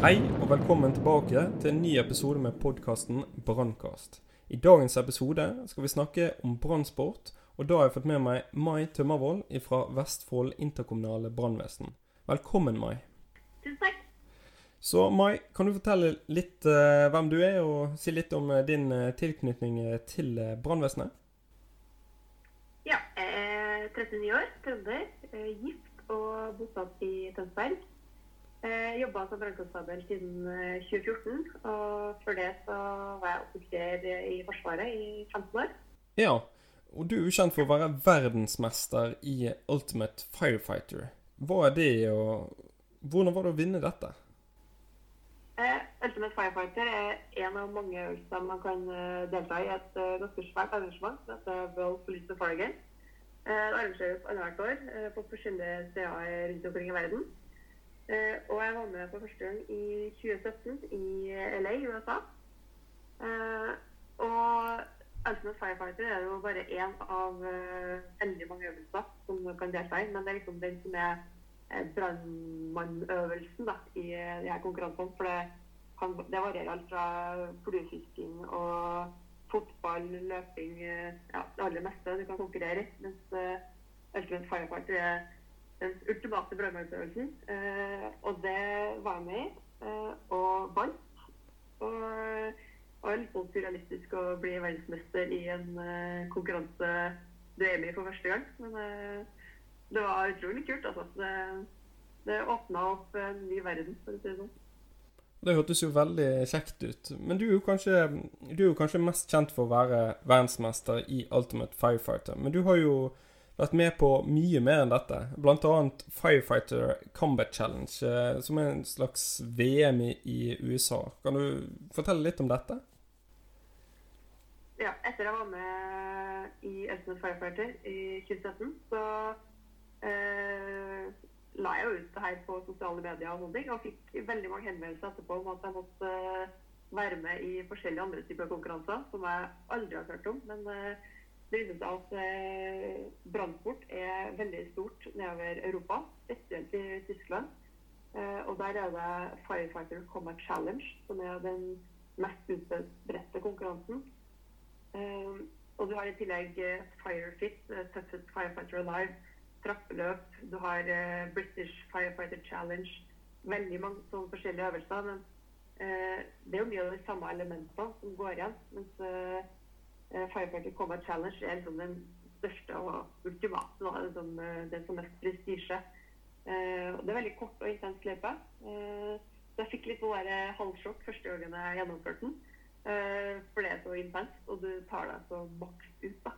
Hei og velkommen tilbake til en ny episode med podkasten Brannkast. I dagens episode skal vi snakke om brannsport, og da har jeg fått med meg Mai Tømmervold fra Vestfold interkommunale brannvesen. Velkommen, Mai. Tusen takk. Så Mai, kan du fortelle litt uh, hvem du er, og si litt om uh, din uh, tilknytning til brannvesenet? Ja, jeg er 39 år, trønder, gift og bosatt i Tønsberg. Jeg jobba som brannkonstabel siden eh, 2014, og før det så var jeg offiser i Forsvaret i 15 år. Ja, og du er jo kjent for å være verdensmester i Ultimate Firefighter. Hva er det, og hvordan var det å vinne dette? Uh, Ultimate Firefighter er en av mange øvelser man kan eh, delta i et eh, ganske svært arrangement som heter World Police Fire Games. Uh, Det arrangeres annethvert år eh, på forskjellige steder rundt omkring i verden. Eh, Og jeg var med for første gang i 2017 i LA i USA. Eh, Og Ultimate Firefighter er jo bare én av eh, veldig mange øvelser som kan delta i, men det er liksom den som er brannmannøvelsen i de her konkurransene. For det, kan, det varierer alt fra fluefisking og fotball, løping Ja, det aller meste du kan konkurrere i. Mens Ultimate Firefighter er den ultimate brannmannsøvelsen. Eh, og det var jeg med i, eh, og vant. Og det var litt sånn surrealistisk å bli verdensmester i en eh, konkurranse du er med i for første gang. Men eh, det var utrolig kult, altså. Det, det åpna opp en ny verden, for å si det sånn. Det hørtes jo veldig kjekt ut. Men du er jo kanskje, er jo kanskje mest kjent for å være verdensmester i Ultimate Firefighter. Men du har jo vært med på mye mer enn dette. Blant annet Firefighter Combat Challenge, eh, som er en slags VM i, USA. Kan du fortelle litt om dette? Ja, etter jeg var med i Ultimate Firefighter i 2017, så eh, la jeg jo ut det her på sosiale medier og sånne ting, og fikk veldig mange henvendelser etterpå om at jeg måtte eh, være med i forskjellige andre typer konkurranser, som jeg aldri har hørt om. Men eh, det viser seg at eh, brannsport er veldig stort nedover Europa, spesielt i Tyskland. Eh, og der er det Firefighter Combat Challenge, som er den mest utbredte konkurransen. Eh, og du har i tillegg eh, Firefit, eh, Toughest Firefighter Alive, trappeløp, du har eh, British Firefighter Challenge, veldig mange sånne forskjellige øvelser. Men det er jo mye av de samme elementene som går igjen. Mens Firefighter Combat Challenge er liksom den største og ultimate, da, liksom, det som mest prestisje. Eh, det er veldig kort og intens løype. Eh, så jeg fikk litt sånn der, eh, halvsjokk første gangen jeg gjennomførte den. Eh, for det er så intenst, og du tar deg så maks ut. da.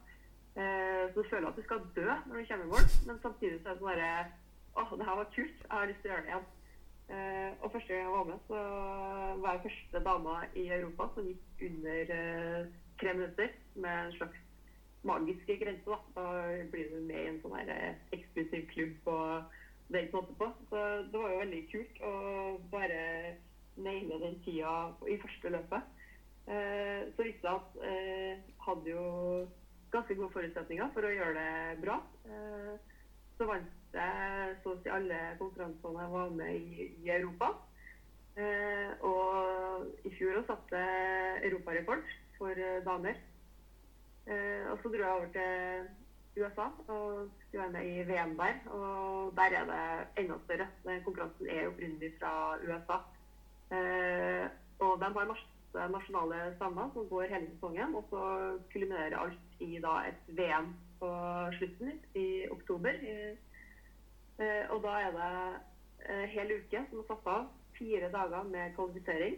Eh, så du føler at du skal dø når du kommer i mål, men samtidig så er det sånn derre Å, det her var kult. Jeg har lyst til å gjøre det igjen. Uh, og første gang jeg var med, så var jeg første dama i Europa som gikk under uh, tre minutter med en slags magiske grense. Da Da blir du med i en sånn eh, eksklusiv klubb og det er ikke måte på. Så det var jo veldig kult å bare naile den tida i første løpet. Eh, så viste jeg at eh, hadde jo ganske gode forutsetninger for å gjøre det bra. Så vant jeg så å si alle konkurransene jeg var med i, i Europa. Eh, og i fjor satte jeg europarekord for damer. Eh, og så dro jeg over til USA og skulle være med i VM der. Og der er det enda større. Konkurransen er opprinnelig fra USA. Eh, og de har masse nasjonale stammer som går hele sesongen. Og så kulminerer alt i da et VM på slutten i oktober. Eh, og da er det en hel uke som er satt av. Fire dager med kvalifisering.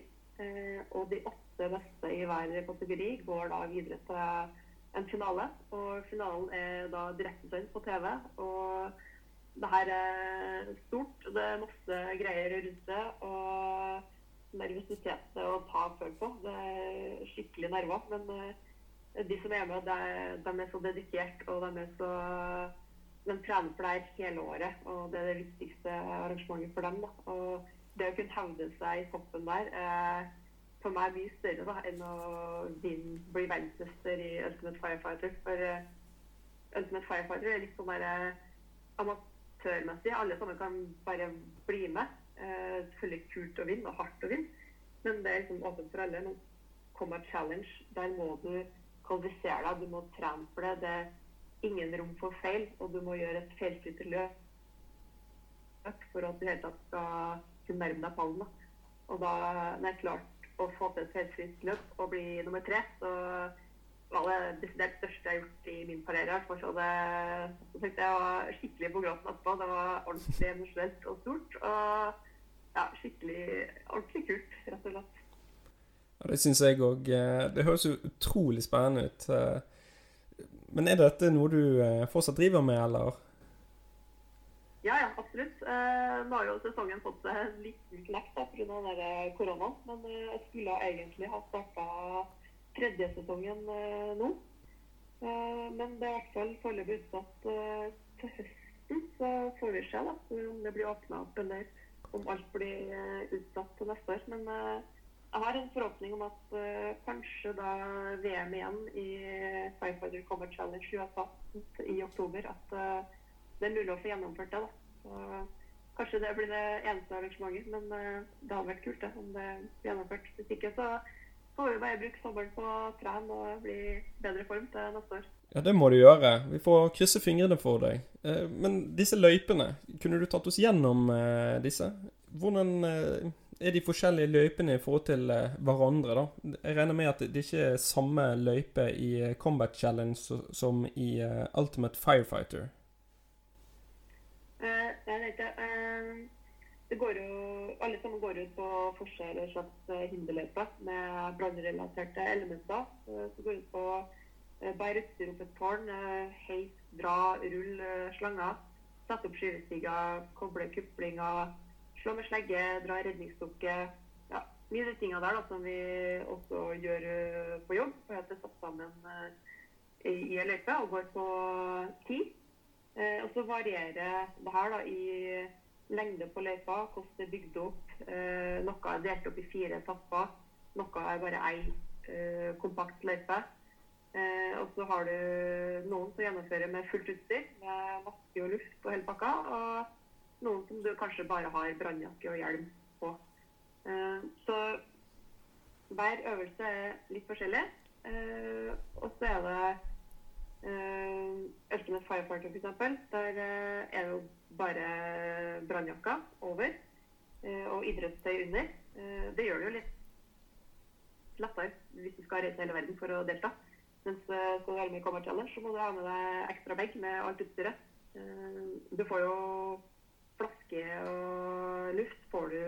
Og de åtte beste i hver kategori går da videre til en finale. Og finalen er da direktesendt på TV. Og det her er stort. Det er masse greier rundt det. Og nervøsitet å ta føl på. Det er skikkelig nerver. Men eh, de som er med, de, er så dedikert, og de er så de trener for det hele året, og det er det viktigste arrangementet for dem. Da. Og det å kunne hevde seg i toppen der er for meg mye større da, enn å vinne, bli verdensmester i Ultimate Firefighter. For uh, Ultimate Firefighter er litt sånn der uh, amatørmessig. Alle sammen kan bare bli med. Uh, selvfølgelig kult å vinne og hardt å vinne, men det er liksom åpent for alle. Men Combat Challenge, der må du kvalifisere deg, du må trene for det. det er ingen rom for feil, og du må gjøre et feilfritt løp for at du i hele tatt skal kunne nærme deg pallen. Da. Og da når jeg klarte å få til et feilfritt løp og bli nummer tre, så var det desidert største jeg har gjort i min karriere. Så det, så tenkte jeg var skikkelig på gråten etterpå. Det var ordentlig emosjonelt og stort. Og ja, skikkelig ordentlig kult, rett og slett. Ja, det syns jeg òg. Det høres jo utrolig spennende ut. Men er dette noe du eh, fortsatt driver med, eller? Ja, ja, absolutt. Eh, nå har jo sesongen fått seg en liten knekk pga. koronaen. Men eh, jeg skulle egentlig ha starta tredje sesongen eh, nå. Eh, men det er i hvert fall foreløpig utsatt eh, til høsten. Så får vi se om det blir åpna opp, eller om alt blir utsatt til neste år. Men jeg har en forhåpning om at kanskje da VM igjen i Firefighter Cover Challenge 2018 i oktober, at det er mulig å få gjennomført det. da. Så, kanskje det blir det eneste arrangementet, men uh, det hadde vært kult det, om det blir gjennomført. Hvis ikke så får vi bare bruke sommeren på å og bli bedre form til neste år. Ja, det må du gjøre. Vi får krysse fingrene for deg. Men disse løypene, kunne du tatt oss gjennom disse? Hvordan er de forskjellige løypene i forhold til eh, hverandre, da? Jeg regner med at det ikke er samme løype i eh, Combat Challenge som i Ultimate Firefighter? Uh, jeg vet ikke. Uh, det går jo, alle sammen går ut på forskjell og slags hinderløyper med brannrelaterte elementer. Så går ut på bare utstyr opp et tårn, heis, dra, rull slanger, sette opp skyvestiger, koble kuplinger slå med slegge, dra redningsdukke. Ja, mye av de tingene der da, som vi også gjør på jobb. For at det er satt sammen i, i ei løype og går på tid. Uh, og så varierer det her da, i lengde på løypa, hvordan det er bygd opp. noe er delt opp i fire etapper. Noe er bare ei kompakt løype. og så har du noen som gjennomfører med fullt utstyr, med maske og luft og hele pakka. og noen som du kanskje bare har brannjakke og hjelm på. Eh, så hver øvelse er litt forskjellig. Eh, og så er det Ultimate Firefighter, f.eks. Der er det jo bare brannjakka over og idrettstøy under. Det gjør det jo litt lettere hvis du skal reise hele verden for å delta. Mens skal du være med i Combat Challenge, så må du ha med deg ekstra bag med alt utstyret. Du får jo flaske og luft får du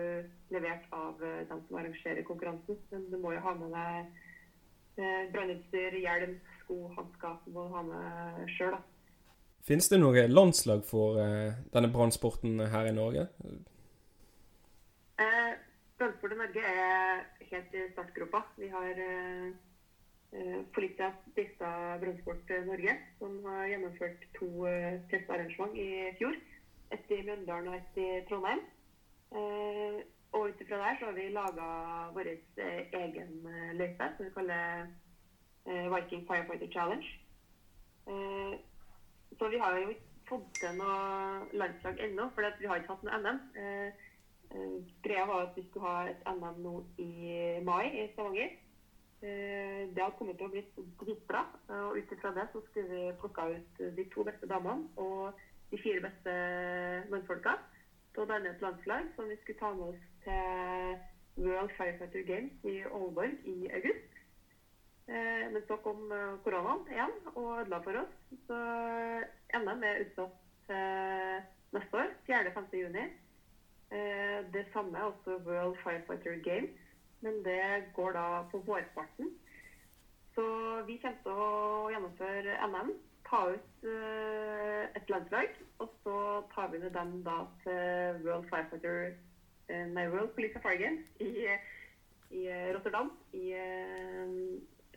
levert av dem som arrangerer konkurransen. Men du må jo ha med deg brannutstyr, hjelm, sko, hansker. Du må ha med sjøl. Finnes det noe landslag for eh, denne brannsporten her i Norge? Eh, Brannsport i Norge er helt i startgropa. Vi har eh, Politia stifta Brannsport Norge, som har gjennomført to eh, testarrangement i fjor et i Mjøndalen og et i Trondheim. Eh, og ut ifra der så har vi laga vår eh, egen eh, løype som vi kaller Viking Firefighter Challenge. så vi har jo ikke fått til noe landslag ennå, for vi har ikke hatt noe NM. Greia var at vi skulle ha et NM nå i mai i Stavanger. Det hadde kommet til å bli dritbra. Og ut ifra det så skulle vi plukka ut de to beste damene. og de fire beste mannfolka Så danne et landslag som vi skulle ta med oss til World Firefighter Games i Aalborg i august. Eh, men så kom eh, koronaen igjen og ødela for oss. Så NM er utsatt til neste år, 4.-5. juni. Eh, det samme er også World Firefighter Games, men det går da på vårparten. Så vi kommer til å gjennomføre NM ta ut et landslag, og så tar vi med dem da til World Firefighter nei, World Police Games i, i, Rotterdam i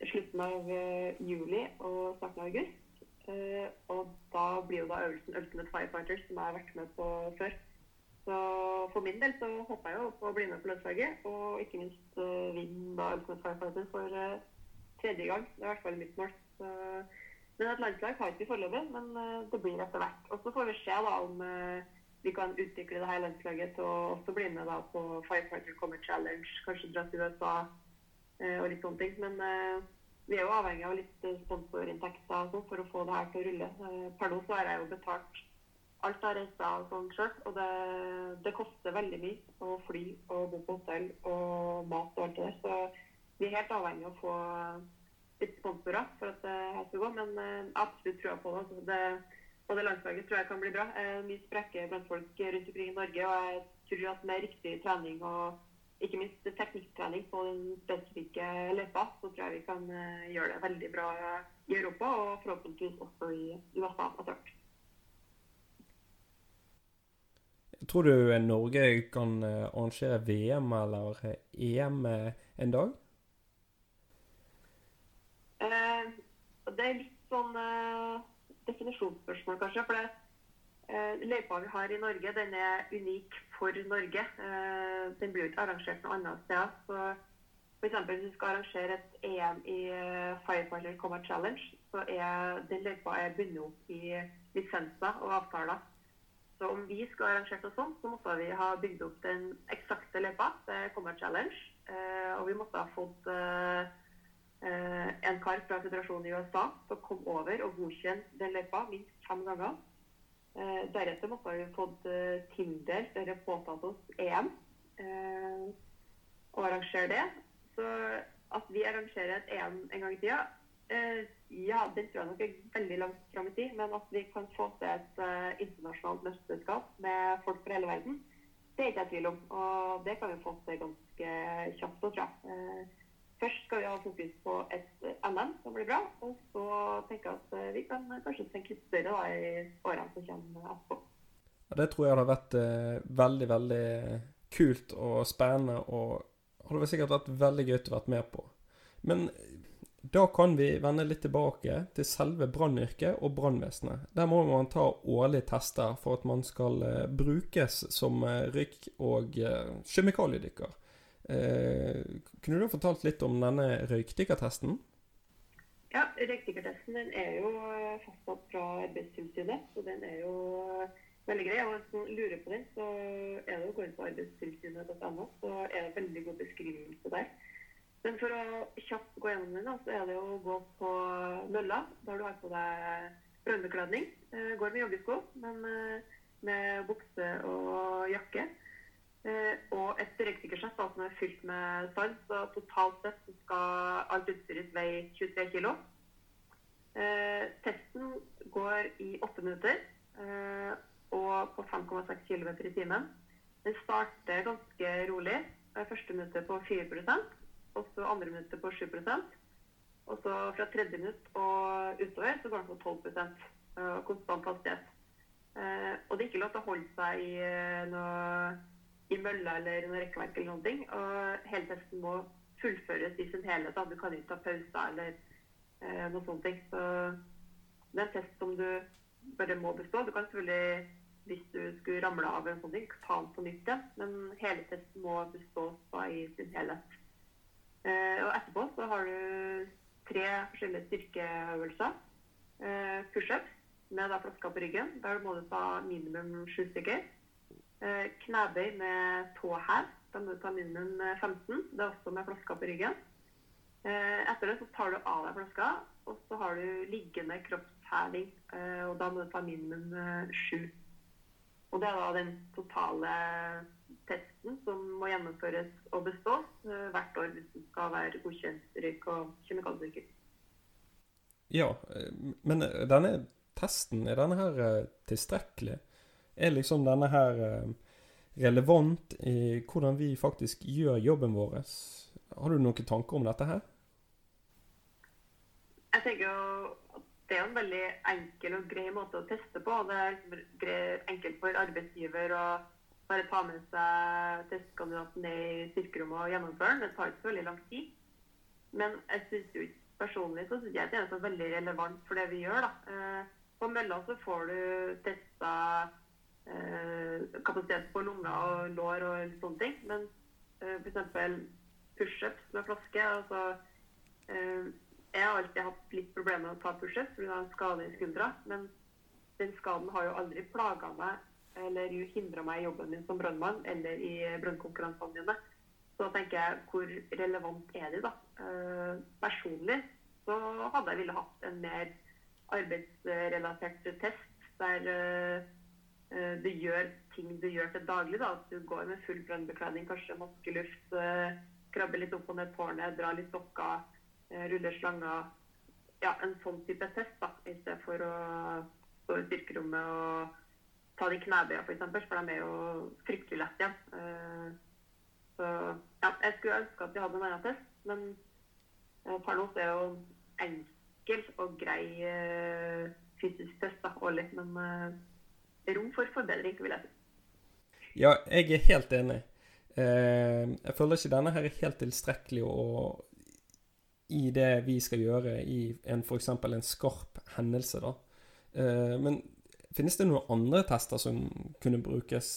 slutten av eh, juli og starten av august. Eh, og da blir jo da øvelsen Ultimate Firefighters, som jeg har vært med på før. Så for min del så håper jeg jo på å bli med på lønnslaget, og ikke minst uh, vinne da Ultimate Firefighter for uh, tredje gang. Det er i hvert fall mitt mål. Så, men et landslag har ikke vi foreløpig, men uh, det blir etter hvert. Og så får vi se da om vi kan utvikle det her landslaget til å også bli med da på Firefighter Comer Challenge, kanskje dra til USA og litt sånne ting. Men vi er jo avhengig av litt sponsorinntekter sånn for å få det her til å rulle. Per nå så har jeg jo betalt alt av reiser og sånn sjøl, og det, det, koster veldig mye å fly og bo på hotell og mat og alt det der. Så vi er helt avhengig av å få litt sponsorer for at det her skal gå. Men jeg uh, absolutt trua på det. Altså, det. Og det landslaget tror jeg kan bli bra. Mye sprekker blant folk rundt omkring i Norge. Og jeg tror at med riktig trening og ikke minst teknikktrening på den spesifikke løypa, så tror jeg vi kan uh, gjøre det veldig bra i Europa og forhåpentligvis også i USA etter hvert. Tror du Norge kan eh, arrangere VM eller EM eh, en dag? Eh, det er litt sånn eh, definisjonsspørsmål, kanskje. For det, eh, løypa vi har i Norge, den er unik for Norge. Eh, den blir ikke arrangert noe annet sted. Så f.eks. hvis du skal arrangere et EM i uh, Firefighter Combat Challenge, så er den løypa bundet opp i lisenser og avtaler. Så om vi skulle arrangert noe sånt, så måtte vi ha bygd opp den eksakte løypa. Det kommer challenge. Eh, og vi måtte ha fått eh, eh, en kar fra føderasjonen i USA til å komme over og godkjenne den løypa minst fem ganger. Deretter måtte vi fått tildelt eller påtatt oss EM og arrangere det. Så at vi arrangerer et EM en gang i tida, Eh, ja, det tror jeg nok er veldig langt fram i tid. Men at vi kan få til et internasjonalt mesterskap med folk fra hele verden, det er ikke jeg tvil om. Og det kan vi få til ganske kjapt, tror jeg. Først skal vi ha fokus på et NM som blir bra. Og så tenker jeg at vi kan kanskje tenke litt større da, i årene som kommer etterpå. Ja, det tror jeg hadde vært eh, veldig, veldig kult og spennende. Og hadde sikkert vært veldig gøy å være med på. Men da kan vi vende litt tilbake til selve brannyrket og brannvesenet. Der må man ta årlige tester for at man skal brukes som rykk- og kjemikaliedykker. Kunne du ha fortalt litt om denne røykdykkertesten? Ja, røykdykkertesten er jo fastsatt fra Arbeidstilsynet, så den er jo veldig grei. Og hvis man lurer på den, så er det å gå inn på arbeidstilsynet.no, så er det veldig god beskrivelse der. Men for å kjapt gå gjennom den, så er det å gå på mølla, der du har på deg brannbekledning. Eh, går med joggesko, men eh, med bukse og jakke. Eh, og et røykdykkersett som er fylt med sand. Så totalt sett skal alt utstyret veie 23 kg. Testen går i åtte minutter og på 5,6 km i timen. Den starter ganske rolig. Første minuttet på 4% og så andre minuttet på 7% Og så fra tredje minutt og utover så går den på 12 uh, konstant hastighet. Og det er ikke lov til å holde seg i noe i mølla eller noe rekkverk eller noen ting. Og hele testen må fullføres i sin helhet. Da. Du kan ikke ta pauser eller eh, noe sånt. Så det er en test som du bare må bestå. Du kan selvfølgelig, hvis du skulle ramle av en sånn ting, ta den på nytt igjen. Men hele testen må bestås da i sin helhet. Eh, og etterpå så har du tre forskjellige styrkeøvelser. Eh, Pushups med da flaska på ryggen. Der må du ta minimum sju stykker. Eh, knebøy med tåhev. Da må du ta minimum 15. Det er også med flaska på ryggen. Etter det så tar du av deg flaska, og så har du liggende kroppsheving. Og da må du ta minimum sju. Og det er da den totale testen som må gjennomføres og bestås eh, hvert år hvis du skal være godkjent røyk- og kjemikaliebruker. Ja, eh, men eh, denne testen, er denne her tilstrekkelig? Er liksom denne her relevant i hvordan vi faktisk gjør jobben vår? Har du noen tanker om dette her? Jeg tenker jo at det er en veldig enkel og grei måte å teste på. Det er enkelt for arbeidsgiver å bare ta med seg testkandidaten ned i styrkerommet og gjennomføre den. Det tar ikke så veldig lang tid. Men jeg synes jo personlig så syns jeg det er så veldig relevant for det vi gjør. da. Eh, på mølla så får du testa eh, kapasitet på lunger og lår og sånne ting. Men eh, f.eks. pushups med flaske altså, eh, Jeg har alltid hatt litt problemer med å ta pushups pga. en skade i skuldra. Men den skaden har jo aldri plaga meg eller hindra meg i jobben min som brannmann eller i brønnkonkurransene mine. Så tenker jeg, hvor relevant er de, da? Eh, personlig så hadde jeg ville hatt en mer arbeidsrelatert test der uh, du gjør ting du gjør til daglig. da, At du går med full brønnbekledning, kanskje maskeluft, uh, krabber litt opp og ned tårnet, drar litt sokker, uh, ruller slanger. Ja, en sånn type test, da, i stedet for å stå i styrkerommet og ta de knebøya, f.eks., for, for de er jo fryktelig lett igjen. så ja, jeg skulle ønske at vi hadde en annen test, men per nå er jo enkel og grei fysisk test da, årlig. Men rom for forbedring, vil jeg si. Ja, jeg er helt enig. Uh, jeg føler ikke denne her er helt tilstrekkelig å, i det vi skal gjøre i en f.eks. en skarp hendelse, da. men finnes det noen andre tester som, brukes,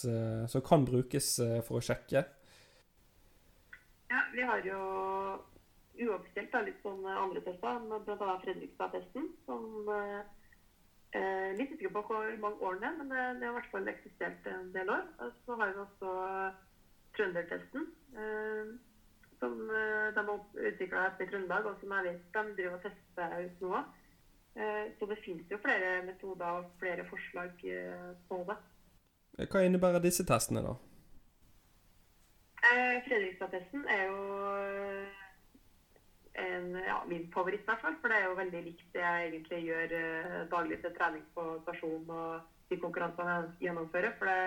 som kan brukes for å sjekke? Ja, vi har jo uoffisielt litt sånn eh, andre tester, bl.a. Fredrikstad-testen. som eh, eh, Litt usikker på hvor mange år det er, men det, det har i hvert fall eksistert en del år. Og så har vi også trøndertesten, eh, som eh, de har utvikla etter Trøndelag, og som jeg vet de driver og tester ut nå. Eh, så det finnes jo flere metoder og flere forslag på det. Hva innebærer disse testene, da? Fredrikstad-testen er jo en, ja, min favoritt, i hvert fall. For det er jo veldig likt det jeg egentlig gjør eh, daglig til trening på stasjon og de konkurransene jeg gjennomfører. For det,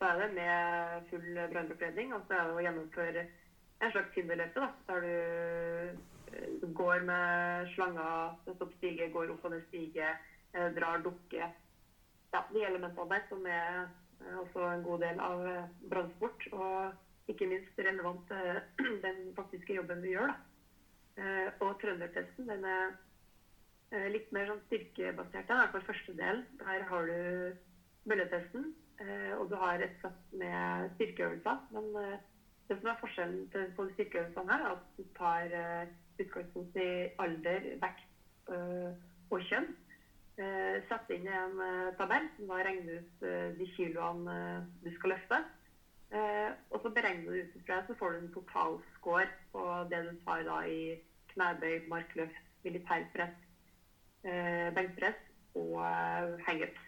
så er det med full brannbekledning, og så er det å gjennomføre en slags hinderløype, der du eh, går med støtter opp stige, går opp og ned stige, eh, drar dukke. Ja, de elementene der som er også en god del av brannsport. Og ikke minst relevant til den faktiske jobben vi gjør. da. Eh, og trøndertesten den er eh, litt mer sånn styrkebasert. I hvert fall første del. Der har du mølletesten, eh, og du har et sett med styrkeøvelser. Men det som er forskjellen på styrkeøvelsene her, er at du tar utgangspunkt i alder, vekt og kjønn. Sett inn i en tabell som da regner ut de kiloene du skal løfte. og så beregner du ut så får du en totalscore på det du tar da i knebøy, markløft, militærpress, eh, benkpress og eh, hangups.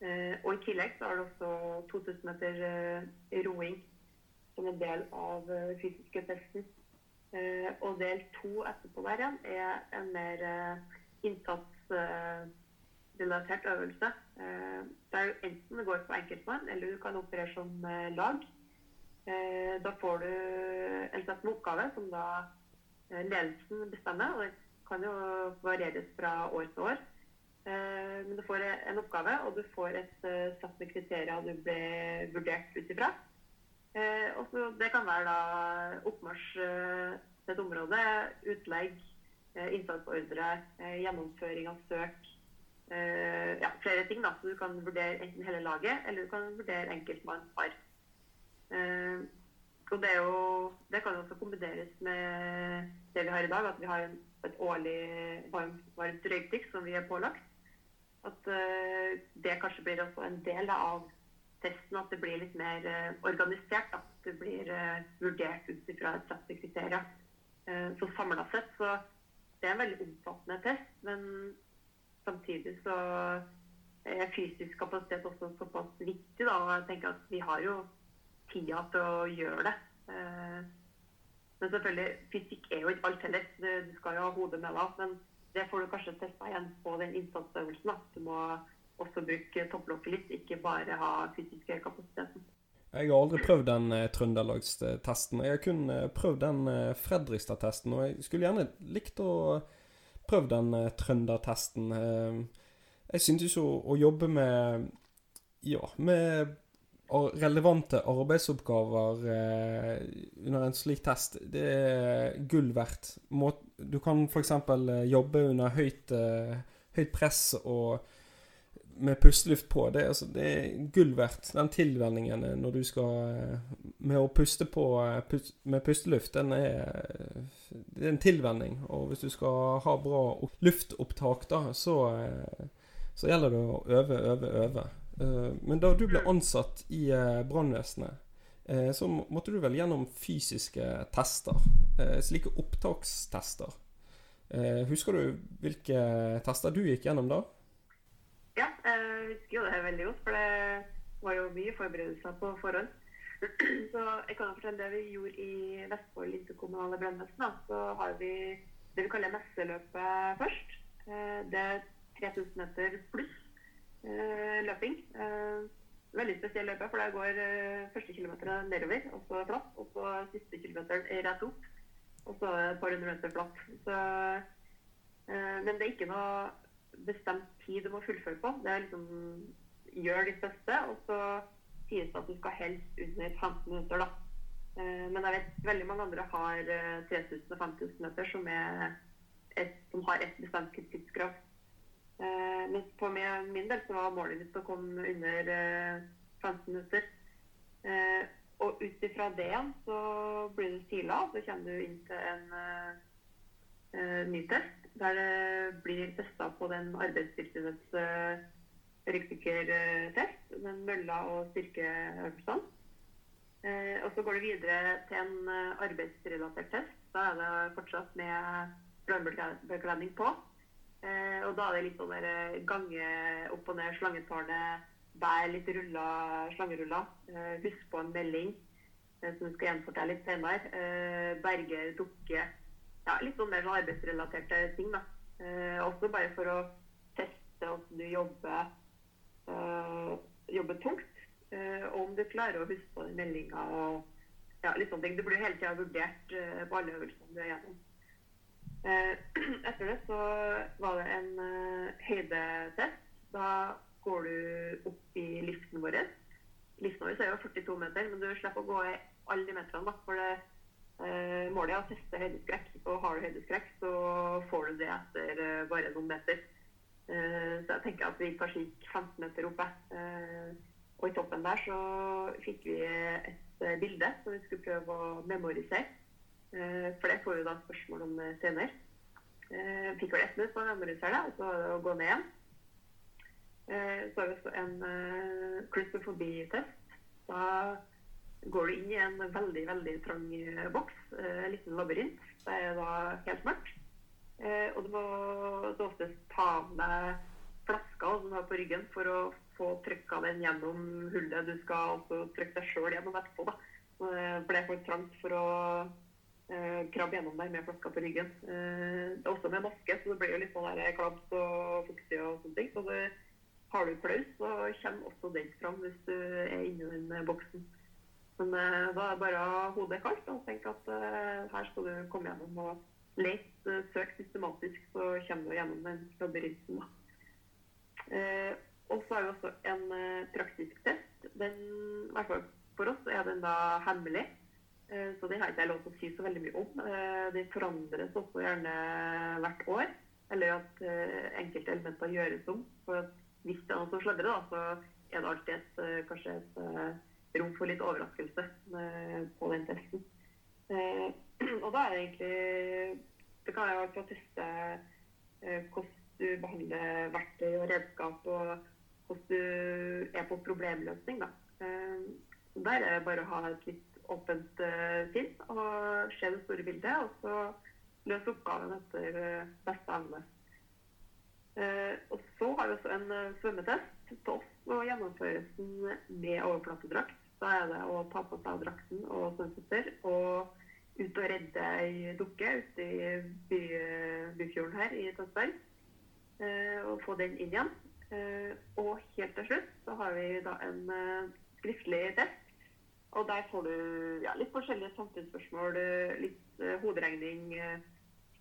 Eh, og I tillegg så har du også 2000 meter eh, roing som en del av eh, fysiske testen. Eh, og del to etterpå der igjen er en mer innsatsrelatert øvelse. der enten det går på enkeltmann, eller du kan operere som lag. da får du en sett med oppgave som da Eh, ledelsen bestemmer. Og det kan jo varieres fra år til år. Eh, men du får en oppgave, og du får et eh, sett med kriterier du blir vurdert ut ifra. Det kan være da oppmarsj til et område, utlegg, innsatsordre, gjennomføring av søk. Ja, flere ting. da, så Du kan vurdere enten hele laget, eller du kan vurdere enkeltmann par. Og det, jo, det, kan også kombineres med det vi har i dag, at vi har et årlig varmt, varmt røykdykk som vi er pålagt. At uh, det kanskje blir også en del av testen, at det blir litt mer uh, organisert. At det blir uh, vurdert ut fra et sett kriterier. så samla sett så det er en veldig omfattende test, men samtidig så er fysisk kapasitet også såpass viktig. da, og jeg tenker at Vi har jo tida til å gjøre det. Eh, men selvfølgelig, fysikk er jo ikke alt heller. Du skal jo ha hodet med deg. Men det får du kanskje testa igjen på den innsatsøvelsen. Du må også bruke topplokket litt, ikke bare ha fysiske kapasiteten. Jeg har aldri prøvd den eh, trøndelagstesten. Jeg har kun eh, prøvd den eh, Fredrikstad-testen. Og jeg skulle gjerne likt å prøve den eh, trøndertesten. Eh, jeg syntes jo å jobbe med Ja, med relevante arbeidsoppgaver eh, under en slik test, det er gull verdt. Du kan f.eks. jobbe under høyt, høyt press og med pusteluft på. Det, altså, det er gull verdt, den tilvenningen når du skal Med å puste på pust, med pusteluft, den er, det er en tilvenning. Og hvis du skal ha bra luftopptak, da, så, så gjelder det å øve, øve, øve. Eh, men da du ble ansatt i eh, brannvesenet, eh, så måtte du vel gjennom fysiske tester. Slike opptakstester. Husker du hvilke tester du gikk gjennom da? Ja, jeg husker jo det veldig godt, for det var jo mye forberedelser på forhånd. Så jeg kan fortelle det vi gjorde i Vestfold interkommunale brannvesen. Så har vi det vi kaller messeløpet først. Det er 3000 meter pluss løping. Eh, veldig spesiell løype, for der går eh, første kilometer nedover, og så flatt. Og så siste kilometer rett opp, og så et par hundre meter flatt. Så, men det er ikke noe bestemt tid du må fullføre på. Det er liksom gjør ditt beste, og så sies det at du skal helst under 15 minutter, da. Men jeg vet veldig mange andre har 3000 og 5000 meter som, et, som har et bestemt tidskrav. Eh, mens på min del så var målet mitt å komme under 15 eh, minutter. Eh, og ut ifra det igjen så blir du sila, så kommer du inn til en ny test. Der det blir testa på den Arbeidstilsynets ryggstykkertest, den mølla og styrkeøvelsene. Eh, og så går det videre til en arbeidsrelatert test. Da er det fortsatt med brannbekledning på. Eh, og da er det litt sånn der eh, gange opp og ned, slangetårnet, bær litt rulla, slangeruller. Eh, husk på en melding som skal gjenfortelle litt senere. Berge, dukke. Ja, litt sånn mer sånn arbeidsrelaterte ting, da. Også bare for å teste hvordan du jobber, jobber tungt. og om du klarer å huske på den meldinga og ja, litt sånne ting. Du blir hele tida vurdert på alle øvelsene du er gjennom. Eh, etter det så var det en uh, høydetest. Da går du opp i liften vår. Liften vår er jo 42 meter, men du slipper å gå i alle de meterne. Da, for det, eh, målet er å teste høydeskrekk. Og har du høydeskrekk, så får du det etter uh, bare noen meter. så jeg tenker at vi kanskje gikk 15 meter oppe. og i toppen der så fikk vi et bilde som vi skulle prøve å memorisere. Eh, for det får vi da spørsmål om eh, senere. Eh, fikk vel ett minutt på det, og så var det å gå ned igjen. Så har vi også en claustrofobi-test. Da går du inn i en veldig veldig trang boks, en liten labyrint. Det er da helt mørkt. Og du må så oftest ta av deg flaska som du har på ryggen, for å få trykka den gjennom hullet. Du skal også trykke deg sjøl gjennom etterpå, da. For det er for trangt for å krabbe gjennom der med flaska på ryggen. Eh, også med maske, så det blir jo litt sånn der og fuktig og sånne ting. Så det, har du klaus, så kommer også den fram hvis du er inni den eh, boksen. Men eh, da er det bare hodet kaldt og tenk at eh, her skal du komme gjennom og lete, eh, søk systematisk, så kommer du gjennom den labyrinten. Eh, og så har vi også en praktisk test. Den, i hvert fall for oss er den da hemmelig. Eh, så det har ikke jeg lov til å si så veldig mye om. Eh, det forandres også gjerne hvert år. Eller at eh, enkelte elementer gjøres om. For hvis det er noe som sladrer, så er det alltid et, kanskje et rom for litt overraskelse på den testen. Og da er det egentlig Det kan være alt å teste hvordan du behandler verktøy og redskap, og hvordan du er på problemløsning. Da. Der er det bare å ha et litt åpent uh, sinn og se det store bildet, og så løse oppgaven etter uh, beste evne. Uh, og så har vi også en svømmetest. Til oss og gjennomføres den med overflatedrakt. Da er det å ta på seg drakten og svømmesetter og ut og redde ei dukke ute i by, Byfjorden her i Tønsberg. og få den inn igjen. og helt til slutt så har vi da en skriftlig test og der får du ja, litt forskjellige samfunnsspørsmål. Litt eh, hoderegning, eh,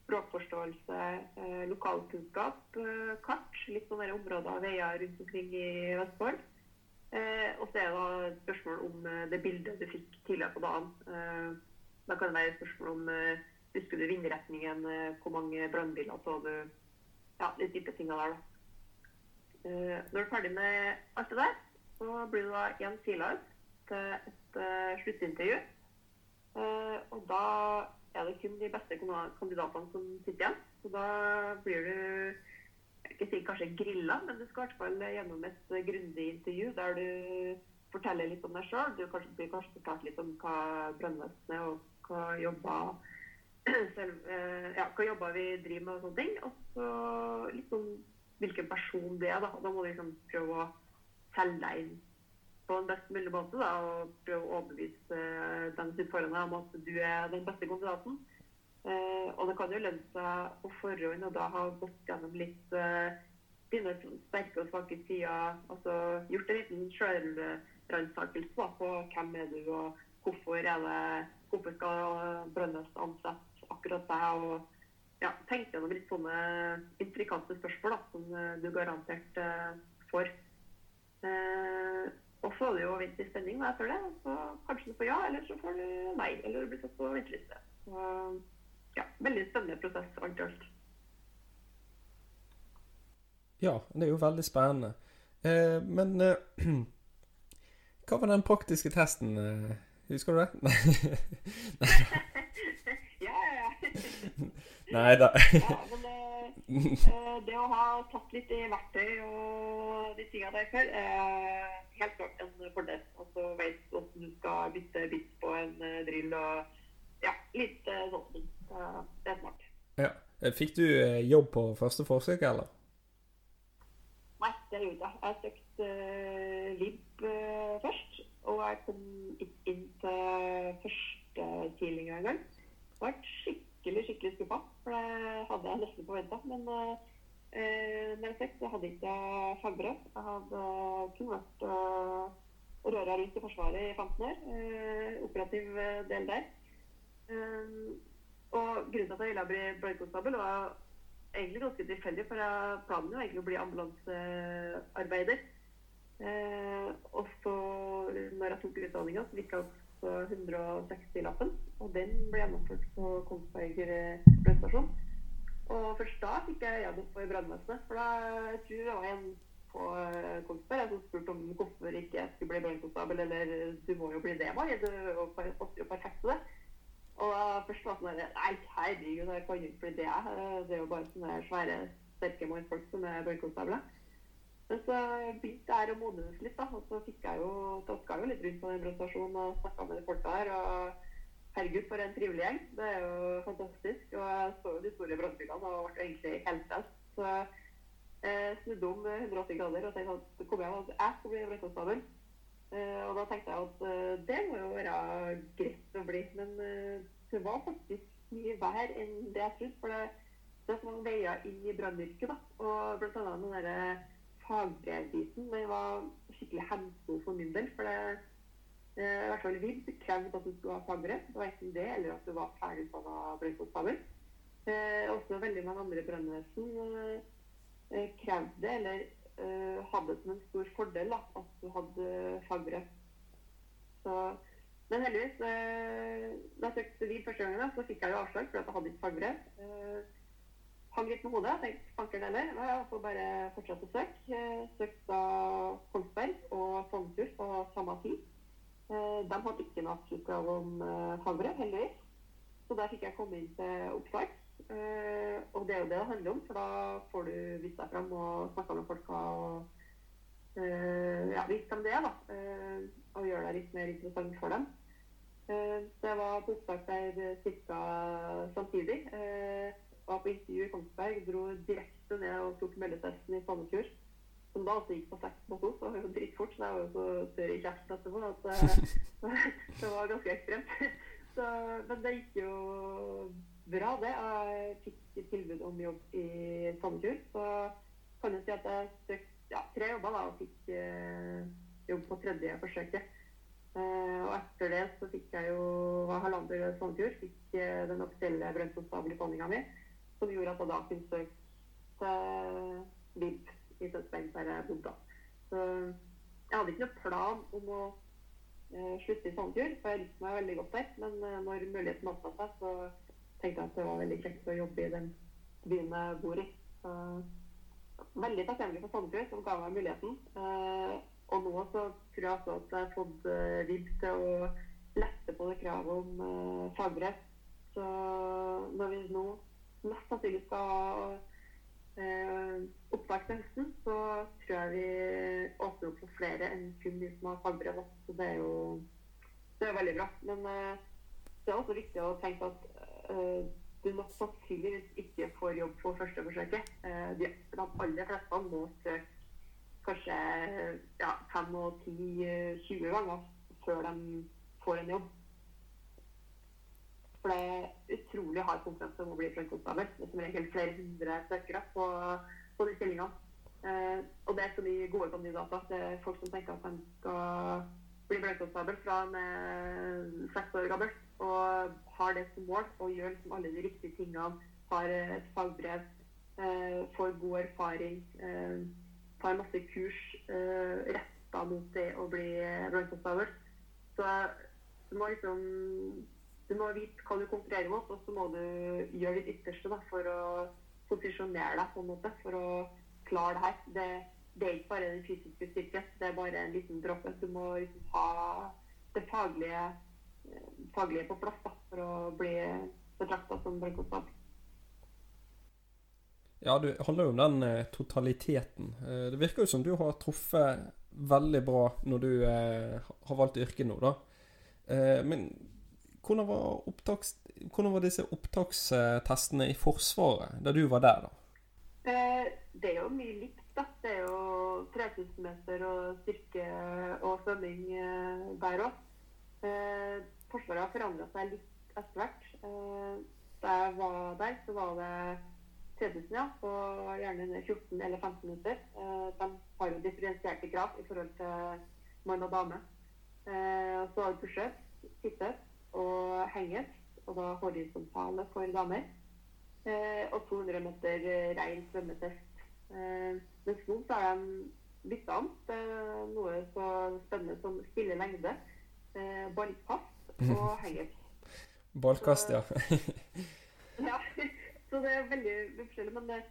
språkforståelse, eh, lokalkunnskap, eh, kart. Litt sånne områder og veier rundt omkring i Vestfold. Eh, og så er det da spørsmål om eh, det bildet du fikk tidligere på dagen. Eh, da kan det være spørsmål om eh, Husker du vindretningen? Eh, hvor mange brannbiler så du? Ja, litt type tinga der, da. Eh, når du er ferdig med alt det der, så blir du da igjen sila ut til et eh, sluttintervju. Uh, og da er det kun de beste kandidatene som sitter igjen. Så da blir du ikke si kanskje grilla, men du skal i hvert fall gjennom et grundig intervju der du forteller litt om deg sjøl. Du kanskje, blir kanskje fortalt litt om hva brannvesenet og hva jobber selv, eh, ja, hva jobber vi driver med og sånne ting. Og så litt om hvilken person det er. Da Da må du liksom prøve å selge deg inn på en best mulig måte da, og prøve å overbevise eh, dem som foran deg om at du er den beste kandidaten. Eh, og det kan jo lønne seg på forhånd og da ha gått gjennom litt eh, dine sterke og svake sider. Altså gjort en liten sjølransakelse på hvem er du, og hvorfor er det Hvorfor skal Brønnøys ansette akkurat deg? og ja, tenk gjennom litt sånne intrikate spørsmål da, som du garantert eh, får. Eh, og så er det jo vinter vente i spenning da, etter det. Så kanskje du får ja, eller så får du nei. Eller du blir satt på venteliste. Ja, veldig spennende prosess alt i alt. Ja, det er jo veldig spennende. Eh, men eh, hva var den praktiske testen? eh, Husker du det? ja, ja, ja. Nei da. ja men eh, eh, det å ha tatt litt i verktøy og de tingene der før, er helt klart en fordel. Altså vet hvordan du skal bytte bit på en eh, drill og ja, litt eh, sånne ting. Så Det er smart. Ja. Eh, Fikk du eh, jobb på første forsøk, eller? Nei, det gjorde jeg. Jeg søkte LIB først, og jeg kom ikke inn til første tidlig engang. Det ble skikkelig skikkelig skuffa, for det hadde jeg nesten forventa. Men uh, når jeg fikk, så hadde jeg ikke fagbrev. Jeg hadde kun vært eh, røra rundt i Forsvaret i 15 år. Eh, operativ eh, del der. Eh, og grunnen til at jeg ville bli brannkonstabel, var egentlig ganske tilfeldig, for planen var egentlig å bli ambulansearbeider. Eh, og så, når jeg tok utdanninga, så virka også 160-lappen. Og den ble gjennomført på Kongsberg brønnstasjon. Og først da fikk jeg jobb på brannvesenet. For da jeg tror jeg var en på eh, Kongsberg som spurte om hvorfor ikke jeg skulle bli brannkonstabel. Eller du må jo bli det, Mai. Du er passer jo perfekt til det. Og da først var det sånn Nei, herregud, jeg kan jo ikke bli det. Det er jo bare sånne svære, sterke mannfolk som er brannkonstabler. Men så begynte jeg å modnes litt, da. Og så fikk jeg jo jo litt rundt på den brannstasjonen og snakka med de folka der. Og herregud, for en trivelig gjeng. Det er jo fantastisk. Og jeg så jo de store brannbilene og ble egentlig helt frelst. Så jeg snudde om 180 grader og tenkte at kom at jeg skal bli brannkonstabel. Eh, og da tenkte jeg at eh, det må jo være greit å bli. Men eh, det var faktisk mye verre enn det jeg trodde. For det, det er så mange veier i brannyrket. da. Og blant annet den derre fagbrevbiten den var skikkelig hemsko for min del. For det, i hvert fall VIB krevde at du skulle ha fagbrev. Det var enten det eller at du var ferdig utdanna brannkonstabel. Eh, også veldig mange andre brannvesen eh, eh, krevde det, eller eh, hadde det som en stor fordel da, at du hadde fagbrev. Så, men heldigvis, eh, da jeg søkte VIB første gangen, da, så fikk jeg jo avslag fordi jeg hadde ikke fagbrev. Eh, hang litt med hodet. og tenkte fanker heller. Ja, jeg får bare fortsette å søke. Eh, Søkte da Kongsberg og Sandefjord på samme tid. Eh, de hadde ikke noe absolutt om eh, fagbrev, heldigvis. Så der fikk jeg komme inn til opptak. Eh, og det er jo det det handler om, for da får du vist deg fram og snakka med folka og ja, vist dem det da. Og gjøre deg litt mer interessant for dem. Så jeg var på opptak der ca. samtidig. Var på intervju i Kongsberg, dro direkte ned og tok meldetesten i Sandefjord. Som da altså gikk på seks på to, så det var jo dritfort. Så jeg var jo så tørr i kjeften etterpå at eh, det var ganske ekstremt. Så, men det gikk jo bra, det. Jeg fikk tilbud om jobb i Sandefjord. Så kan jeg si at jeg søkte ja, tre jobber da, og fikk eh, jobb på tredje forsøket. Eh, og etter det så fikk jeg jo var halvannet år i Sandefjord. Fikk eh, den offisielle brønnkonstabilitdanninga mi, som gjorde at jeg da kunne søke til VIP i Tønsberg, der jeg. Så Jeg hadde ikke noen plan om å uh, slutte i Sandefjord, for jeg likte meg veldig godt der. Men uh, når muligheten åpna seg, så tenkte jeg at det var veldig kjekt å jobbe i den byen jeg bor i. Så veldig takknemlig for Sandefjord, som ga meg muligheten. Uh, og nå så tror jeg også at jeg har fått vibb til å lette på det kravet om uh, fagbrev. Så når vi nå mest sannsynlig skal til høsten, så tror jeg vi åpner opp for flere enn kun de som har fagbrev. Så det er jo det er veldig bra. Men uh, det er også viktig å tenke at du nok sannsynligvis ikke får jobb på første forsøket. de, de aller fleste må søke kanskje ja, fem og ti-tjue ganger før de får en jobb. For det er utrolig hard konkurranse om å bli brønnkonstabel. Det er som regel flere hundre søkere på, på de stillingene. Eh, og det er så mye gode kandidater. Det er folk som tenker at de skal bli brønnkonstabel fra de er seks år gammel og har det som mål og gjør liksom alle de riktige tingene. Har et fagbrev, eh, får god erfaring. Eh, tar masse kurs eh, retta mot det å bli brannkonstabel. Så du må liksom du må vite hva du konkurrerer mot, og så må du gjøre ditt ytterste da, for å posisjonere deg på en måte, for å klare det her. Det, det er ikke bare den fysiske styrken, det er bare en liten dråpe. Du må liksom ha det faglige, faglige på plass da, for å bli betrakta som brannkonstabel. Ja, det handler jo om den eh, totaliteten. Eh, det virker jo som du har truffet veldig bra når du eh, har valgt yrke nå, da. Men hvordan var, opptaks, hvordan var, disse opptakstestene i Forsvaret da du var der, da? Eh, det er jo mye likt, da. Det er jo 3000 meter og styrke og svømming eh, der òg. Forsvaret har forandra seg litt etter hvert. da jeg var der, så var det 3000, ja. Og gjerne 14 eller 15 minutter. Eh, de har jo differensierte krav i forhold til mann og dame. Eh, så har du pushups, situps og henges, og da horisontale for damer. Eh, og 200 meter rein svømmetest. Mens nå så har de bytta om noe så spennende som stille lengde, ballkast og henges. Ballkast, ja. ja. Så det er veldig forskjellig. Men det,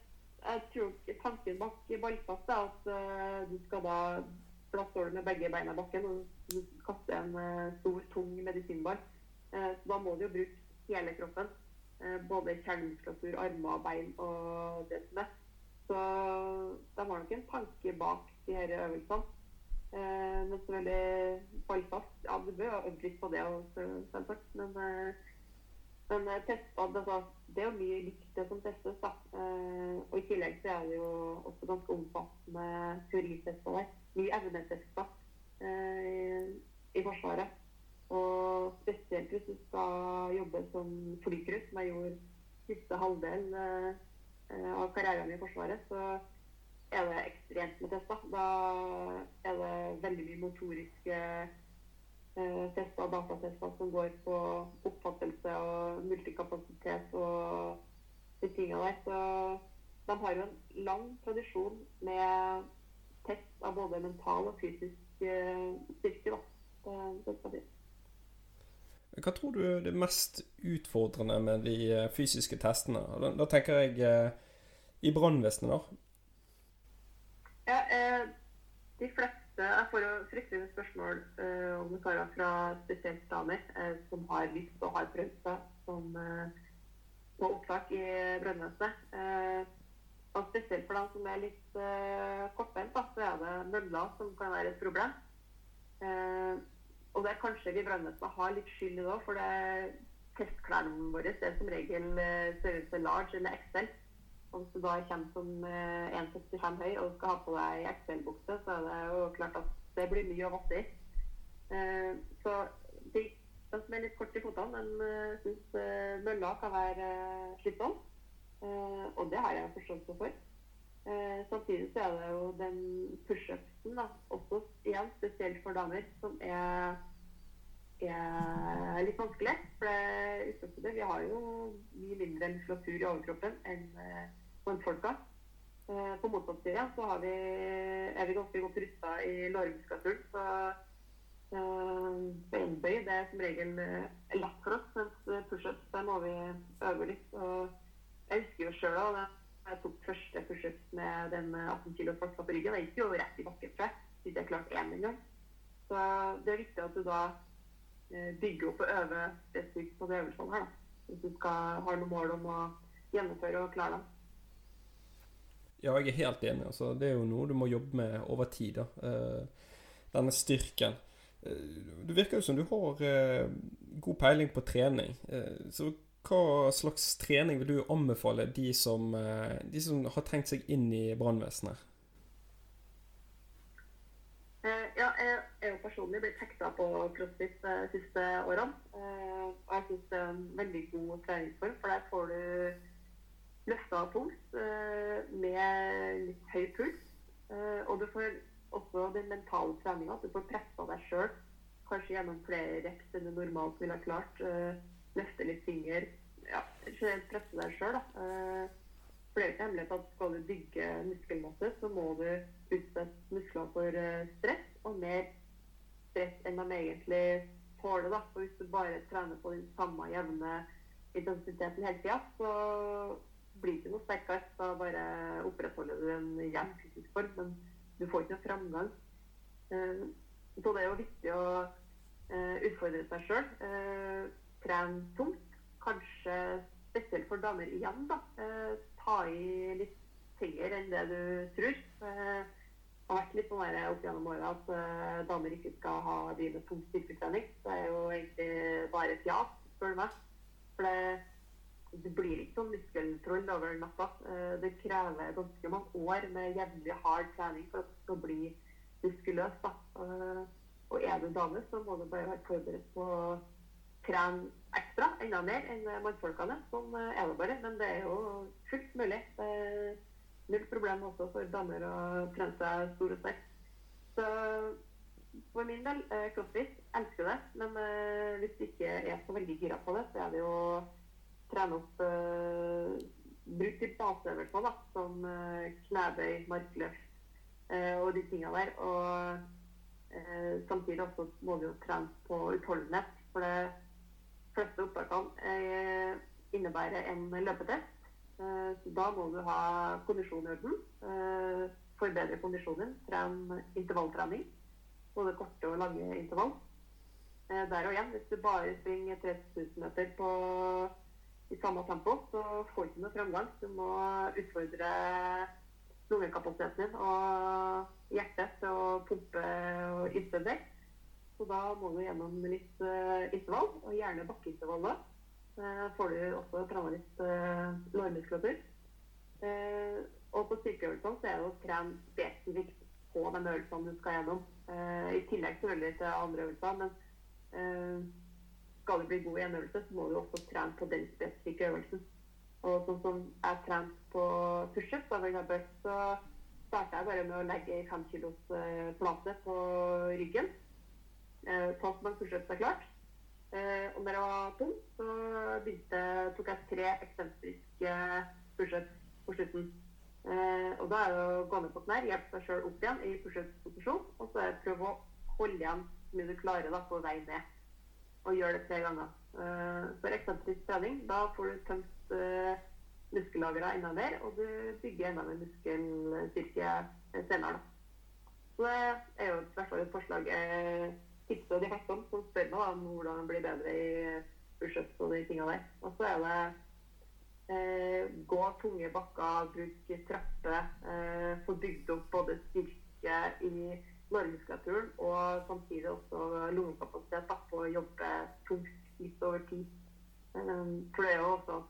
jeg tror tanken bak ballkast er at uh, du skal da Da står du med begge beina i bakken og du kaster en uh, stor, tung medisinball. Så da må du jo bruke hele kroppen. både kjernemuskulatur, armer, bein og det som er. Så de har nok en tanke bak de her øvelsene. men selvfølgelig ballkast Ja, du bør øve litt på det selvsagt. Men men testet, altså, det er jo mye likt det som testes. da. Eh, og I tillegg så er det jo også ganske omfattende teoritester der. Mye evnetester eh, i Forsvaret. Og spesielt hvis du skal jobbe som flykryss, som jeg gjorde siste halvdel eh, av karrieren i Forsvaret, så er det ekstremt med tester. Da er det veldig mye motoriske eh, tester, datatester som går på oppfattelse og multikapasitet og de tingene der. Så de har jo en lang tradisjon med test av både mental og fysisk eh, styrke. Da. Hva tror du er det mest utfordrende med de eh, fysiske testene? Da, da tenker jeg eh, i brannvesenet, da. Ja, eh, de fleste jeg får jo fryktelig spørsmål eh, om karer fra spesielt damer uh, som har lyst og har prøvd seg som, uh, på opptak i brannvesenet. og spesielt for dem som er litt eh, kortbeint, så er det møller som kan være et problem. Og det er kanskje vi brannvesenet har litt skyld i det òg, for det testklærne våre er som regel størrelse large eller XL. Og hvis du da kommer som 1,65 eh, høy og skal ha på deg XL-bukse, så er det jo klart at det blir mye å vasse i. Eh, så de, de som er litt kort i fotene, de syns mølla kan være slitsom. og det har jeg forståelse for. Samtidig så er det jo den pushupsen, også igjen spesielt for damer, som er er litt vanskelig. For det, vi har jo mye mindre muskulatur i overkroppen enn mannfolka. Eh, på motsatt side så vi, er vi ganske godt rusta i lårmuskulaturen. Så eh, beinbøy det er som regel eh, lett for oss, mens pushups der må vi øve litt. Og jeg husker jo sjøl da jeg tok første forsøk med den 18 kg fakta på ryggen. Jeg gikk jo rett i bakken fra hvis jeg klarte én engang. Så det er viktig at du da bygger opp og øver spesifikt på de øvelsene her. hvis du skal ha noe mål om å gjennomføre og klare dem. Ja, jeg er helt enig. Altså, det er jo noe du må jobbe med over tid. Da. Eh, denne styrken. Eh, det virker jo som du har eh, god peiling på trening. så hva slags trening vil du anbefale de som, de som har tenkt seg inn i brannvesenet? Ja, jeg er jo personlig blitt hekta på crossfit de siste årene. Og jeg syns det er en veldig god treningsform, for der får du løfta tungt eh, med litt høy puls. Eh, og du får også den mentale treninga, at du får pressa deg sjøl. Kanskje gjennom flere reps enn du normalt ville ha klart. Eh, løfte litt finger. Ja, generelt presse deg sjøl, da. For det er ikke hemmelig at skal du bygge muskelmasse, så må du utsette muskler for stress, og mer stress enn de egentlig tåler. da. For hvis du bare trener på den samme jevne intensiteten hele tida, så blir du ikke noe sterkere. Da bare opprettholder du en jevn fysisk form, men du får ikke noe framgang. Eh, så det er jo viktig å eh, utfordre seg sjøl. Eh, trene tungt. Kanskje spesielt for damer igjen, da. Ta i litt tyngre enn det du tror. Det har vært litt sånn der opp gjennom åra at damer ikke skal ha drive med tung styrketrening. Det er jo egentlig bare fjas, spør du meg. For det det blir ikke sånn muskeltroll over natta. Eh, det krever ganske mange år med jevnlig hard trening for at det skal bli muskuløst. Da. Eh, og er du dame, så må du bare være forberedt på trene ekstra, enda mer enn mannfolkene. Sånn eh, er det bare. Men det er jo fullt mulig. Det er null problem også for damer å trene seg stor og sterk. Så for min del, crossfit, elsker det. Men hvis du ikke er så veldig gira på det, så er det jo trene opp uh, Bruk litt baseøvelser, da, som knebøy, markløft og de tinga der. Og samtidig også må du jo trene på utholdenhet. For de fleste opptakene innebærer en løpetest. Så da må du ha kondisjon i orden. Forbedre kondisjonen. Tren intervalltrening. Både korte og lange intervall. Der og igjen, hvis du bare springer 3000 meter på i samme tempo, så får du ikke noe fremgang. Du må utfordre lungekapasiteten din og hjertet til å pumpe og yte. Så da må du gjennom litt uh, intervall, og gjerne bakkeintervall da. Uh, får du også trene litt uh, lårmuskulatur. Uh, og på styrkeøvelsene så er det å trene spesifikt på de øvelsene du skal gjennom. I tillegg selvfølgelig til andre øvelser, men skal du bli god i en øvelse, så må du også trene på den spesifikke øvelsen. Og sånn som jeg trente på pushup, så starta jeg bare med å legge ei fem kilos eh, plate på ryggen. Eh, ta seg klart. Eh, og når jeg var tom, så begynte, tok jeg tre eksentriske pushups på slutten. og da er det å gå ned på knær, hjelpe seg sjøl opp igjen i pushup-posisjon, og så er det prøve å holde igjen så mye du klarer da, på vei ned og gjør det tre ganger. For eksentrisk trening, da får du tømt muskellagrene enda mer, og du bygger enda mer muskelstyrke senere. Så det er jo i hvert fall et forslag jeg tipser de fleste om, som spør meg om hvordan man blir bedre i pushups og de tinga der. Og så er det eh, gå tunge bakker, bruk trappe, eh, få bygd opp både styrke i lårmuskulaturen og samtidig også lungekapasitet på å jobbe tungt litt over tid. Um, for det er jo også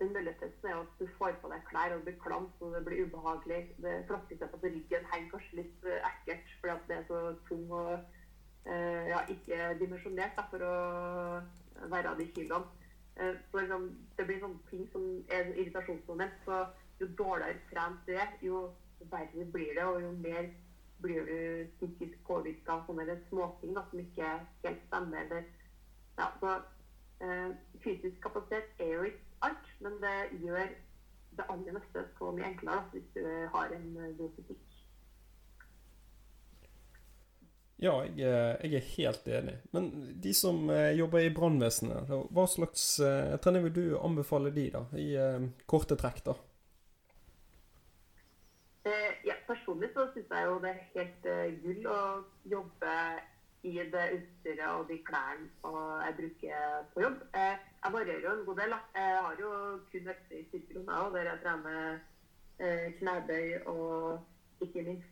den mølletesten er at du får på deg klær og det blir klamt og det blir ubehagelig. Det Flaskesetta på ryggen henger kanskje litt uh, ekkelt fordi at det er så tung og ja, ikke dimensjonert for å være av de kiloene. Uh, så liksom, det blir sånne ting som er en irritasjonsmoment. Så jo dårligere trent du er, jo verre blir det, og jo mer blir du psykisk påvirka av sånne småting da, som ikke helt stemmer. Eller, ja, så, eh, fysisk kapasitet er jo ikke alt, men det gjør det aller meste så mye enklere da, hvis du har en god fysikk. Ja, jeg, jeg, er helt enig. Men de som jobber i brannvesenet, hva slags trening vil du anbefale de da, i korte trekk? da? ja, personlig så syns jeg jo det er helt gull å jobbe i det utstyret og de klærne jeg bruker på jobb. Eh, jeg varierer jo en god del. Jeg har jo kun økter i styrkerommet der jeg trener eh, knebøy og ikke minst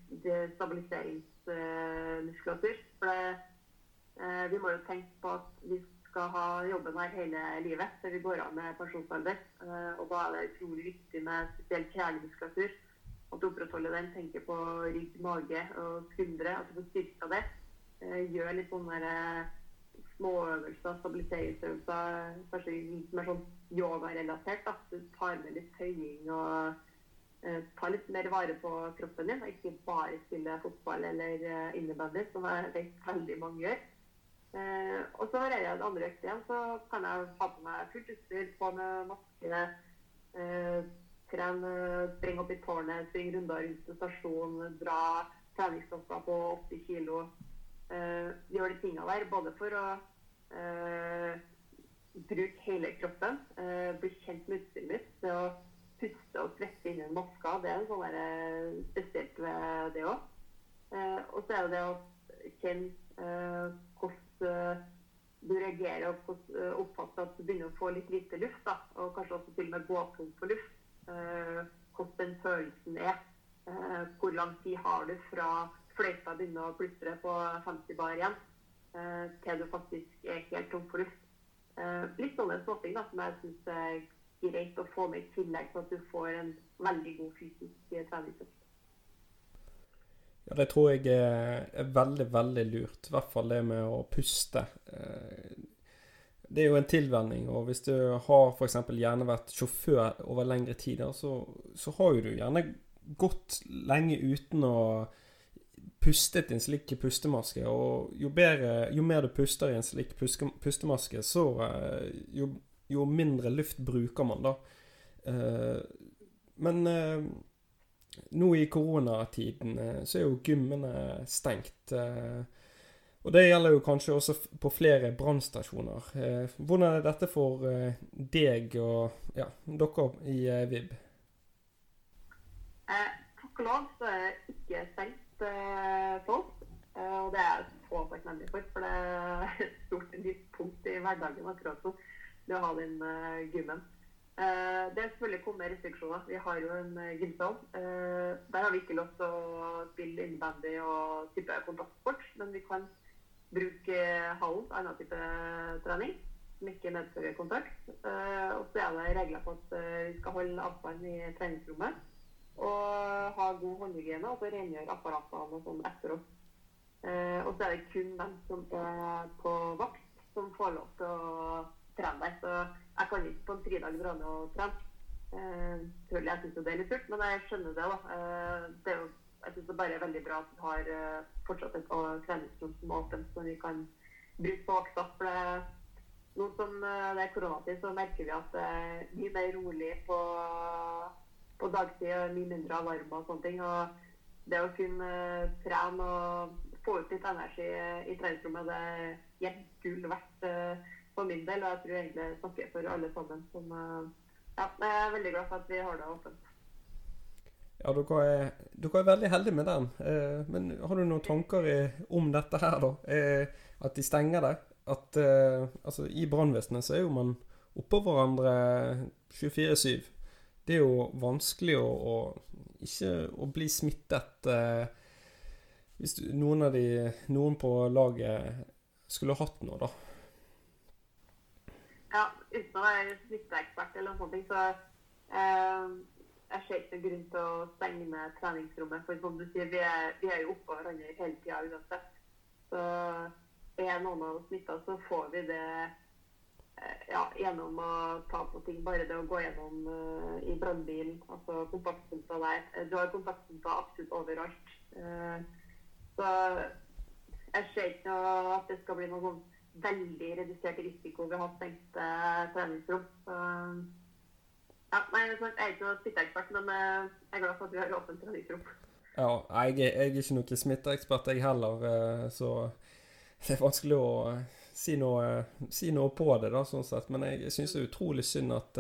stabiliseringsmuskulatur. For det, eh, vi må jo tenke på at vi skal ha jobben her hele livet før vi går av med pensjonsalder. Og da er det utrolig viktig med spesielt kjernemuskulatur. At du opprettholder den. Tenker på rygg, mage og skuldre. At du får styrka det. Eh, gjør litt sånne eh, småøvelser, stabiliseringsøvelser, kanskje litt mer sånn yogarelatert. At du tar med litt tøying og uh, tar litt mer vare på kroppen din. Og ikke bare spille fotball eller uh, innebandy, som jeg vet veldig mange gjør. Eh, og så har jeg en andre økt igjen, så kan jeg ha på meg fullt utstyr, på med maske, eh, trene, springe opp i tårnet, springe runder rundt stasjonen, dra treningsstoffer på 80 kg Eh, gjør de tingene der både for å eh, bruke hele kroppen, uh, bli kjent med utstyret mitt, det å puste og svette inni en maske, det er sånn der, spesielt ved det òg. og så er det å kjenne hvordan du reagerer og hvordan oppfatter at du begynner å få litt lite luft. Da, og kanskje også til og med gå tom for luft. hvordan den følelsen er. hvor lang tid har du fra fløyta begynner å plystre på 50 bar igjen, eh, til du faktisk er helt tom for luft. Eh, litt sånne småting som jeg syns er greit å få med i tillegg sånn at du får en veldig god fysisk treningsøkt. Ja, det tror jeg er veldig, veldig lurt. I hvert fall det med å puste. Eh, det er jo en tilvenning, og hvis du har f.eks. gjerne vært sjåfør over lengre tid, så, så har jo du gjerne gått lenge uten å pustet i en slik pustemaske. Og jo, bedre, jo mer du puster i en slik pustemaske, så eh, jo, jo, mindre luft bruker man, da. Eh, men eh, nå i koronatiden så er jo gymmene stengt. Og det gjelder jo kanskje også på flere brannstasjoner. Hvordan er dette for deg og ja, dere i VIB? Eh, takk og lov så er det ikke stengt folk. oss. og det er jeg så takknemlig for, for det er et stort nytt punkt i hverdagen akkurat nå. Det å ha den gymmen. Det er selvfølgelig kommet restriksjoner. Vi har jo en uh, gymsal. Der har vi ikke lov til å spille innebandy og type kontaktsport, men vi kan bruke hallen til annen type trening som ikke medfører kontakt. og så er det regler på at vi skal holde avstand i treningsrommet og ha god håndhygiene og så rengjøre apparatene og sånn etter oss. Eh, og så er det kun dem som er på vakt, som får lov til å trene der. Så jeg kan ikke på en fridag dra ned og trene. Eh, selvfølgelig, jeg syns det er litt surt, men jeg skjønner det. da. Eh, det er jo, jeg syns det bare er veldig bra at vi har eh, fortsatt et treningsrom som er åpent, som vi kan bruke på vakta. For det, nå som det er koronatid, så merker vi at det er mye mer rolig på på dagtid og mye mindre alarmer og sånne ting. Og det å kunne trene og få ut litt energi i treningsrommet, det er gull verdt for min del. Og jeg tror egentlig jeg snakker for alle sammen. Som, uh, ja, jeg er veldig glad for at vi har det åpent. Ja, dere er, dere er veldig heldige med den. Eh, men har du noen tanker om dette her, da? Eh, at de stenger det? At eh, altså, i brannvesenet så er jo man oppå hverandre 24-7 det er jo vanskelig å, å ikke å bli smittet eh, Hvis du, noen av de Noen på laget skulle hatt noe, da. Ja, uten å være smitteekspert eller noe sånt, så eh, jeg ser ikke grunn til å stenge ned treningsrommet. For som du sier, vi er, vi er jo oppå hverandre hele tida uansett. Så er noen av oss smitta, så får vi det Eh, ja, gjennom å ta på ting. Bare det å gå gjennom uh, i brannbilen, altså kontaktpunkter der. Eh, du har kontaktpunkter absolutt overalt. Uh, så jeg ser ikke at det skal bli noe sånn veldig redusert risiko ved å ha stengte treningsrom. Så Ja, nei, Jeg er ikke noen smitteekspert, men eh, jeg er glad for at vi har åpent treningsrom. Ja, jeg, jeg er ikke noen smitteekspert, jeg heller, eh, så det er vanskelig å si noe, si noe på det, da, sånn sett. Men jeg syns det er utrolig synd at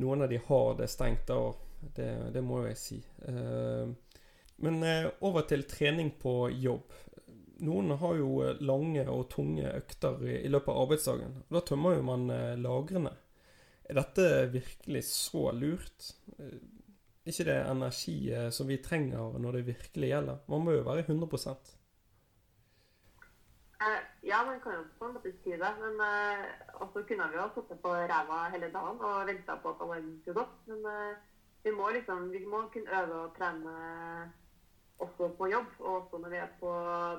noen av de har det stengt, da. Det, det må jo jeg si. Men over til trening på jobb. Noen har jo lange og tunge økter i, i løpet av arbeidsdagen. og Da tømmer jo man lagrene. Er dette virkelig så lurt? Er ikke det energi som vi trenger når det virkelig gjelder? Man må jo være 100 eh, Ja, man kan jo på en måte si det. Men eh, også kunne vi jo sittet på ræva hele dagen og venta på at alarmen skulle gå. Men eh, vi må liksom vi må kunne øve og trene også på jobb, og også når vi er på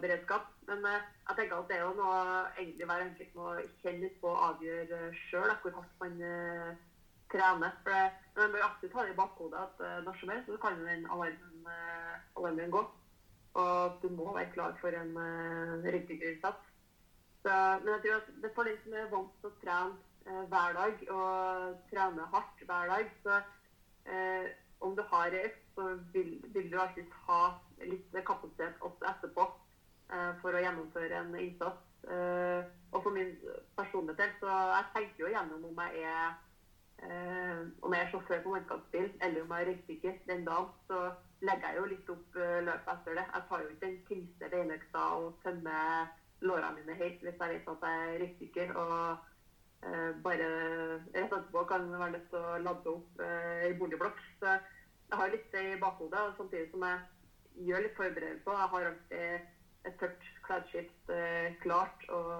beredskap. Men eh, jeg tenker at det er jo noe egentlig hver enkelt må kjenne litt på og avgjøre sjøl hvor hardt man uh, trener. For det, Man bør alltid ha i bakhodet at når som helst så kan den alarmen, alarmen gå. Og du må være klar for en ryggdykkerinnsats. Men jeg tror at det for den som er vant til å trene hver dag og trene hardt hver dag, så om du har økt, så vil, vil du alltid ha litt kapasitet også etterpå eh, for å gjennomføre en innsats. Eh, og for min personlige del, så jeg tenker jo gjennom om jeg er eh, om jeg er sjåfør på mannskapsbil eller om jeg er røykdykker den dagen, så legger jeg jo litt opp løpet etter det. Jeg tar jo ikke den tyngste reinøkta og tømmer lårene mine helt hvis jeg vet at jeg er røykdykker. Og bare rett etterpå kan være nødt til å lade opp i boligblokk. Så jeg har litt det i bakhodet, og samtidig som jeg gjør litt forberedelser. Jeg har alltid et tørt klesskift eh, klart og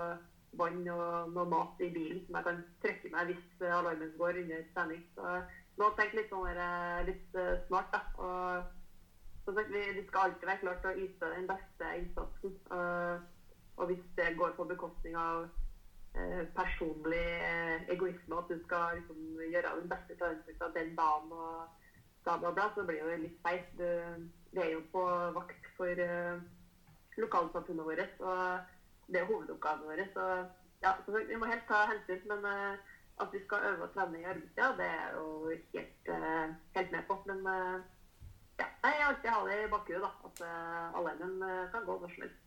vann og noe mat i bilen som jeg kan trekke meg hvis alarmen går under trening. Så nå har jeg tenkt litt, sånn, eh, litt uh, smart. da. Og som sagt, vi, skal alltid være klare til å yte den beste innsatsen. Og hvis det går på bekostning av personlig egoisme, at du skal liksom, gjøre den beste treningsøkta den dagen og bla, bla, så blir det litt feil. Vi er jo på vakt for uh, lokalsamfunnet vårt, og det er hovedoppgaven vår. Så ja, så vi må helt ta hensyn. Men uh, at vi skal øve og trene i arbeidstida, det er jo helt, uh, helt med på. Men ja, jeg alltid hatt det i bakhuet, da. At uh, alarmen kan gå når som helst.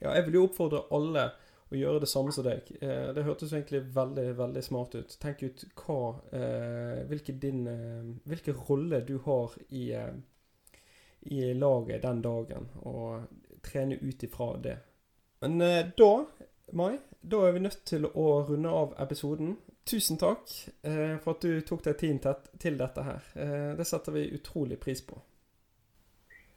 Ja, jeg vil jo oppfordre alle å gjøre det samme som deg. Eh, det hørtes egentlig veldig veldig smart ut. Tenk ut hva eh, hvilke din, eh, hvilken rolle du har i, eh, i laget den dagen, og trene ut ifra det. Men eh, da, Mai, da er vi nødt til å runde av episoden. Tusen takk eh, for at du tok deg tiden til dette her. det setter vi utrolig pris på.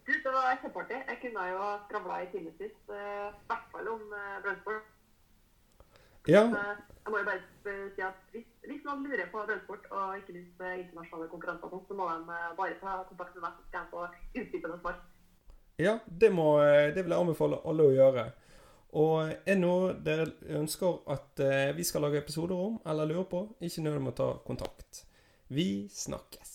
Du, det var kjempeartig. Jeg kunne jo skravla i timevis, i hvert fall om Brønnøysund. Ja. Jeg må jo bare si at hvis, hvis noen lurer på brannsport og ikke minst internasjonale konkurranser, så må de eh, bare ta kontakt med meg, så skal jeg få utdypende svar. Ja, det, må, eh, det vil jeg anbefale alle å gjøre. Og er det noe dere ønsker at eh, vi skal lage episoder om, eller lurer på, ikke nødig med å ta kontakt. Vi snakkes.